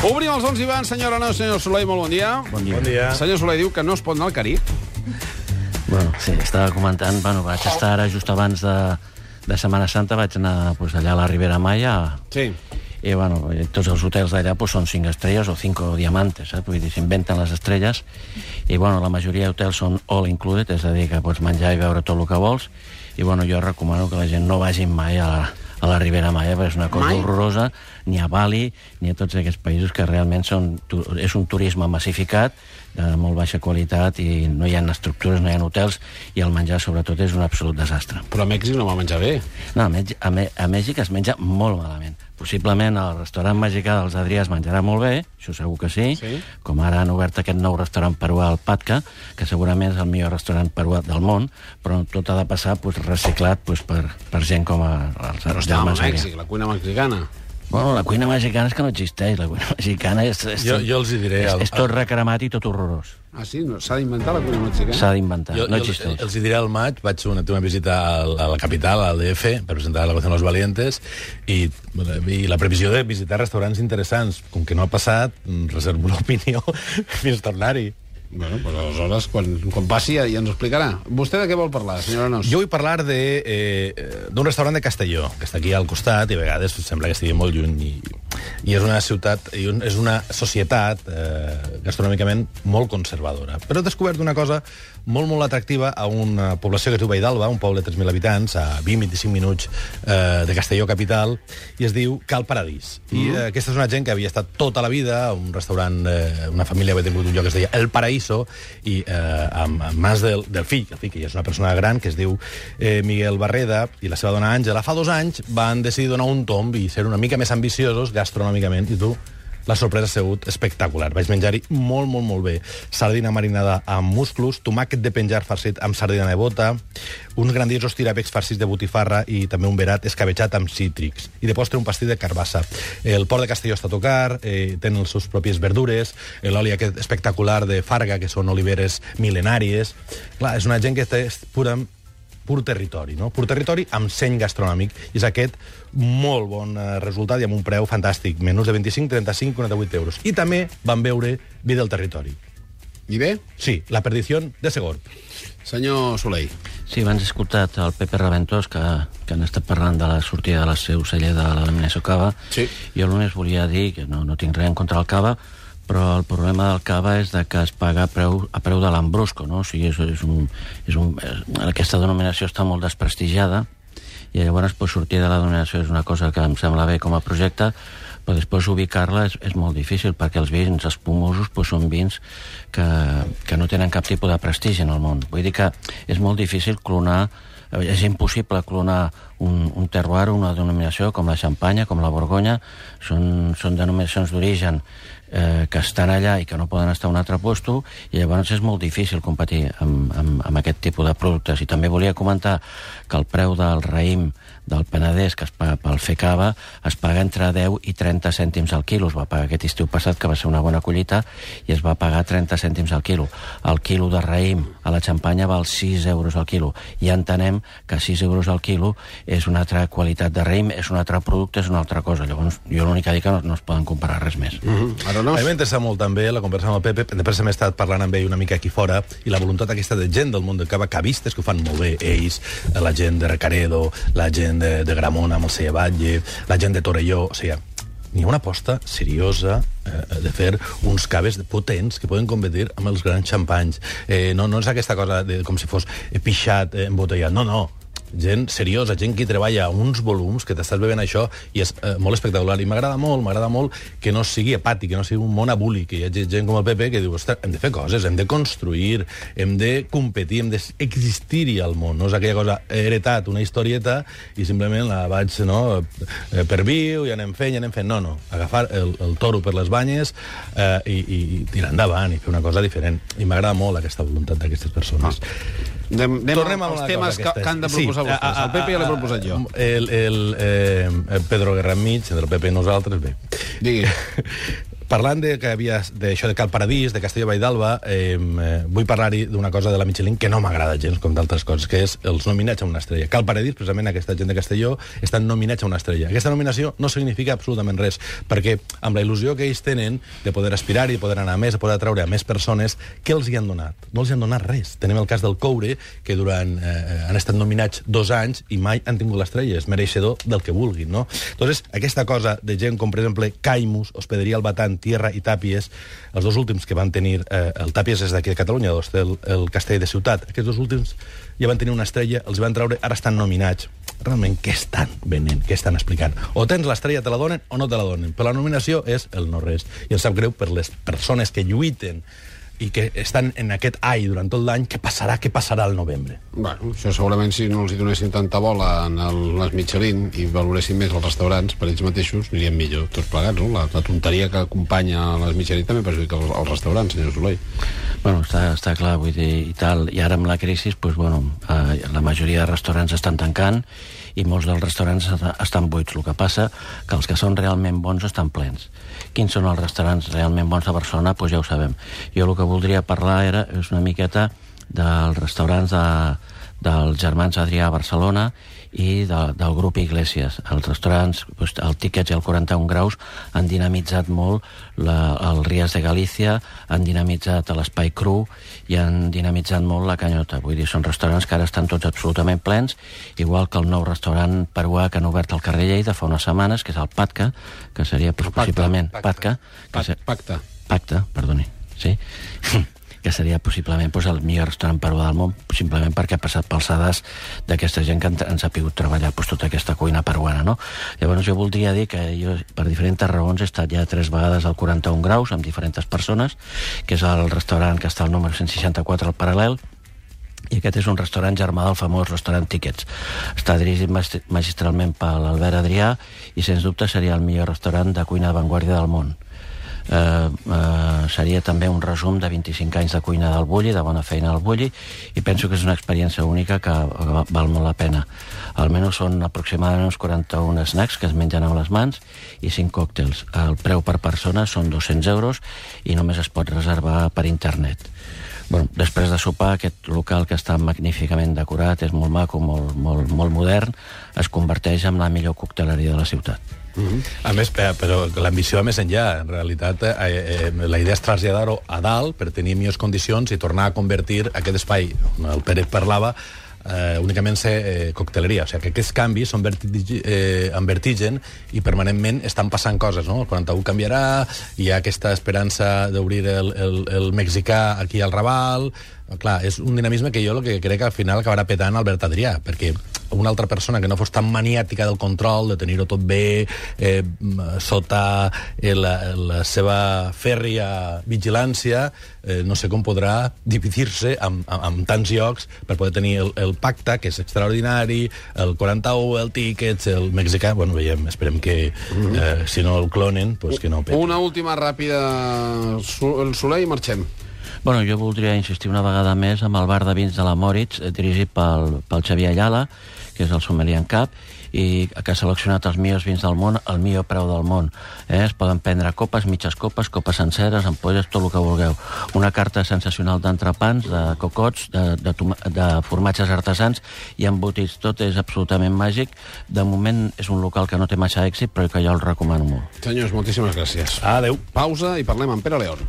Obrim els 11 i van, senyora Anna, senyor Soleil, molt bon dia. Bon dia. Bon dia. Senyor Soleil diu que no es pot anar al Carib. Bueno, sí, estava comentant, bueno, vaig estar ara just abans de, de Setmana Santa, vaig anar pues, allà a la Ribera Maya, Sí. i bueno, eh, tots els hotels d'allà pues, són 5 estrelles o 5 diamantes, saps? Vull dir, s'inventen les estrelles, i bueno, la majoria d'hotels són all included, és a dir, que pots menjar i veure tot el que vols, i bueno, jo recomano que la gent no vagi mai a la, a la Ribera Maya, perquè és una cosa Mai? horrorosa, ni a Bali, ni a tots aquests països que realment són, és un turisme massificat, de molt baixa qualitat, i no hi ha estructures, no hi ha hotels, i el menjar, sobretot, és un absolut desastre. Però a Mèxic no va menjar bé. No, a, Mèxic, a, Mè- a Mèxic es menja molt malament. Possiblement al restaurant mexicà dels Adrià es menjarà molt bé, això segur que sí, Sí. com ara han obert aquest nou restaurant peruà al Patca, que segurament és el millor restaurant peruà del món, però tot ha de passar pues, reciclat pues, per, per gent com a, els estàvem a. Mèxic, la cuina mexicana. Bueno, la cuina mexicana és que no existeix, la cuina mexicana és... és Jo- jo els hi diré, És, el- és tot recremat i tot horrorós. Ah, sí? No, S'ha d'inventar la cuina mexicana? S'ha d'inventar, Jo, no jo existeix. els hi diré al maig, vaig una, una visita al, a la capital, al DF, per presentar la de los Valientes, i, i la previsió de visitar restaurants interessants. Com que no ha passat, mm, reservo l'opinió fins tornar-hi. Bueno, doncs aleshores, quan, quan passi ja, ja ens explicarà. Vostè de què vol parlar, senyora Nos? Jo vull parlar de, eh, d'un restaurant de Castelló, que està aquí al costat i a vegades sembla que estigui molt lluny. I, i és una ciutat, i un, és una societat eh, gastronòmicament molt conservadora. Però he descobert una cosa molt, molt atractiva a una població que es diu Valld'Alba, un poble de 3.000 habitants, a 20-25 minuts eh, de Castelló capital, i es diu Cal Paradís. I eh, aquesta és una gent que havia estat tota la vida a un restaurant, eh, una família havia tingut un lloc que es deia El Paraíso, i eh, amb, amb mans del, del fill, el fill que ja és una persona gran, que es diu eh, Miguel Barreda, i la seva dona Àngela, fa dos anys van decidir donar un tomb i ser una mica més ambiciosos gastronòmicament, i tu la sorpresa ha sigut espectacular. Vaig menjar-hi molt, molt, molt bé. Sardina marinada amb musclos, tomàquet de penjar farcit amb sardina de bota, uns grandiosos tirapecs farcits de botifarra i també un verat escabetxat amb cítrics. I de postre un pastí de carbassa. El port de Castelló està a tocar, eh, tenen les seves pròpies verdures, eh, l'oli aquest espectacular de Farga, que són oliveres mil·lenàries. Clar, és una gent que té pura pur territori, no? Pur territori amb seny gastronòmic. I és aquest molt bon eh, resultat i amb un preu fantàstic. Menús de 25, 35, 48 euros. I també van veure Vi del Territori. I bé? Sí, La perdició de Segorb. Senyor Soleil. Sí, abans he escoltat el Pepe Reventós, que, que han estat parlant de la sortida de la seu celler de la Cava. Sí. Jo només volia dir que no, no tinc res en contra del Cava, però el problema del Cava és de que es paga a preu, a preu de l'Ambrusco, no? O sigui, és, és un, és un, és, aquesta denominació està molt desprestigiada, i llavors pues, sortir de la denominació és una cosa que em sembla bé com a projecte, però després ubicar-la és, és molt difícil, perquè els vins espumosos pues, són vins que, que no tenen cap tipus de prestigi en el món. Vull dir que és molt difícil clonar és impossible clonar un, un terroir, una denominació com la Xampanya, com la Borgonya, són, són denominacions d'origen eh, que estan allà i que no poden estar a un altre lloc, i llavors és molt difícil competir amb, amb, amb aquest tipus de productes. I també volia comentar que el preu del raïm del Penedès, que es paga pel FECAVA, es paga entre 10 i 30 cèntims al quilo. Es va pagar aquest estiu passat, que va ser una bona collita, i es va pagar 30 cèntims al quilo. El quilo de raïm a la Xampanya val 6 euros al quilo. I entenem que 6 euros al quilo és una altra qualitat de raïm, és un altre producte, és una altra cosa. Llavors, jo l'únic que dic que no, no es poden comparar res més. Mm -hmm. Ara no? A mi m'interessa molt també la conversa amb el Pepe, després hem estat parlant amb ell una mica aquí fora, i la voluntat aquesta de gent del món del cava, cavistes, que ho fan molt bé, ells, la gent de Recaredo, la gent de, de Gramona amb el Seia Batlle, la gent de Torelló, o sigui, hi ha una aposta seriosa eh, de fer uns caves potents que poden competir amb els grans xampanys. Eh, no, no és aquesta cosa de, com si fos pixat, eh, embotellat. No, no gent seriosa, gent que treballa uns volums, que t'estàs bevent això, i és eh, molt espectacular. I m'agrada molt, m'agrada molt que no sigui apàtic, que no sigui un món abúlic, que hi hagi gent com el Pepe que diu, ostres, hem de fer coses, hem de construir, hem de competir, hem d'existir-hi al món. No és aquella cosa, he heretat una historieta i simplement la vaig, no, eh, per viu, i anem fent, i anem fent. No, no, agafar el, el toro per les banyes eh, i, i tirar endavant i fer una cosa diferent. I m'agrada molt aquesta voluntat d'aquestes persones. Ah. Anem, anem Tornem als temes que, que han de proposar Sí, vostès. a- a- el Pepe ja l'he proposat jo. El, el, eh, Pedro Guerra enmig, entre el Pepe i nosaltres, bé. Digui. parlant de que havia d'això de Cal Paradís, de Castelló Vall d'Alba, eh, vull parlar-hi d'una cosa de la Michelin que no m'agrada gens, com d'altres coses, que és els nominats a una estrella. Cal Paradís, precisament aquesta gent de Castelló, estan nominats a una estrella. Aquesta nominació no significa absolutament res, perquè amb la il·lusió que ells tenen de poder aspirar i de poder anar a més, de poder atraure a més persones, què els hi han donat? No els hi han donat res. Tenim el cas del Coure, que durant eh, han estat nominats dos anys i mai han tingut l'estrella. És mereixedor del que vulguin, no? Entonces, aquesta cosa de gent com, per exemple, Caimus, Hospederia Albatant, Tierra i Tàpies, els dos últims que van tenir... Eh, el Tàpies és d'aquí de Catalunya, el, el Castell de Ciutat. Aquests dos últims ja van tenir una estrella, els van treure, ara estan nominats. Realment, què estan venent? Què estan explicant? O tens l'estrella, te la donen, o no te la donen. Però la nominació és el no res. I em sap greu per les persones que lluiten i que estan en aquest ai durant tot l'any, què passarà, què passarà al novembre? Bueno, això segurament si no els hi donessin tanta bola en el, les Michelin i valoressin més els restaurants per ells mateixos, anirien millor tots plegats, no? La, la tonteria que acompanya les Michelin també perjudica els, els restaurants, senyor Soleil. Bueno, està, està clar, vull dir, i tal. I ara amb la crisi, doncs, bueno, eh, la majoria de restaurants estan tancant i molts dels restaurants estan buits. El que passa que els que són realment bons estan plens. Quins són els restaurants realment bons de Barcelona? Doncs ja ho sabem. Jo el que voldria parlar era és una miqueta dels restaurants de, dels germans Adrià a Barcelona i de, del grup Iglesias. Els restaurants, doncs, el Tickets i el 41 graus han dinamitzat molt la, el Ries de Galícia, han dinamitzat l'Espai Cru i han dinamitzat molt la Canyota. Vull dir, són restaurants que ara estan tots absolutament plens, igual que el nou restaurant peruà que han obert al carrer Lleida fa unes setmanes, que és el Patca, que seria pues, Pacta, possiblement... pacta. Patca. que Pac, se- pacte. Pacte, perdoni, sí, que seria possiblement pues, el millor restaurant peruà del món, simplement perquè ha passat pels sedars d'aquesta gent que han, han sapigut treballar pues, tota aquesta cuina peruana, no? Llavors jo voldria dir que jo, per diferents raons, he estat ja tres vegades al 41 graus amb diferents persones, que és el restaurant que està al número 164 al paral·lel, i aquest és un restaurant germà del famós restaurant Tickets. Està dirigit magi- magistralment per l'Albert Adrià i, sens dubte, seria el millor restaurant de cuina d'avantguàrdia del món. Eh, eh, seria també un resum de 25 anys de cuina del Bulli, de bona feina al Bulli, i penso que és una experiència única que, que va- val molt la pena. Almenys són aproximadament uns 41 snacks que es mengen amb les mans i 5 còctels. El preu per persona són 200 euros i només es pot reservar per internet. Bueno, després de sopar, aquest local que està magníficament decorat, és molt maco, molt, molt, molt modern, es converteix en la millor cocteleria de la ciutat. A més, pe- però l'ambició va més enllà. En realitat, eh, eh, la idea és traslladar-ho a dalt per tenir millors condicions i tornar a convertir aquest espai on el Pere parlava eh, únicament ser eh, cocteleria. O sigui, que aquests canvis són vertig eh, en vertigen i permanentment estan passant coses, no? El 41 canviarà, hi ha aquesta esperança d'obrir el, el, el mexicà aquí al Raval... Clar, és un dinamisme que jo el que crec que al final acabarà petant Albert Adrià, perquè una altra persona que no fos tan maniàtica del control, de tenir-ho tot bé, eh, sota eh, la, la seva fèrria vigilància, eh, no sé com podrà dividir-se amb, amb, amb tants llocs per poder tenir el, el pacte, que és extraordinari, el 41, el Tickets, el mexicà... Bueno, veiem, esperem que, eh, si no el clonen, pues que no peti. Una última ràpida, el Soleil, i marxem. Bueno, jo voldria insistir una vegada més amb el bar de vins de la Moritz, eh, dirigit pel, pel Xavier Ayala, que és el sommelier en cap, i que ha seleccionat els millors vins del món al millor preu del món. Eh? Es poden prendre copes, mitges copes, copes senceres, ampolles, tot el que vulgueu. Una carta sensacional d'entrepans, de cocots, de, de, de formatges artesans i embotits. Tot és absolutament màgic. De moment és un local que no té massa èxit, però que jo el recomano molt. Senyors, moltíssimes gràcies. Adeu. Pausa i parlem amb Pere León.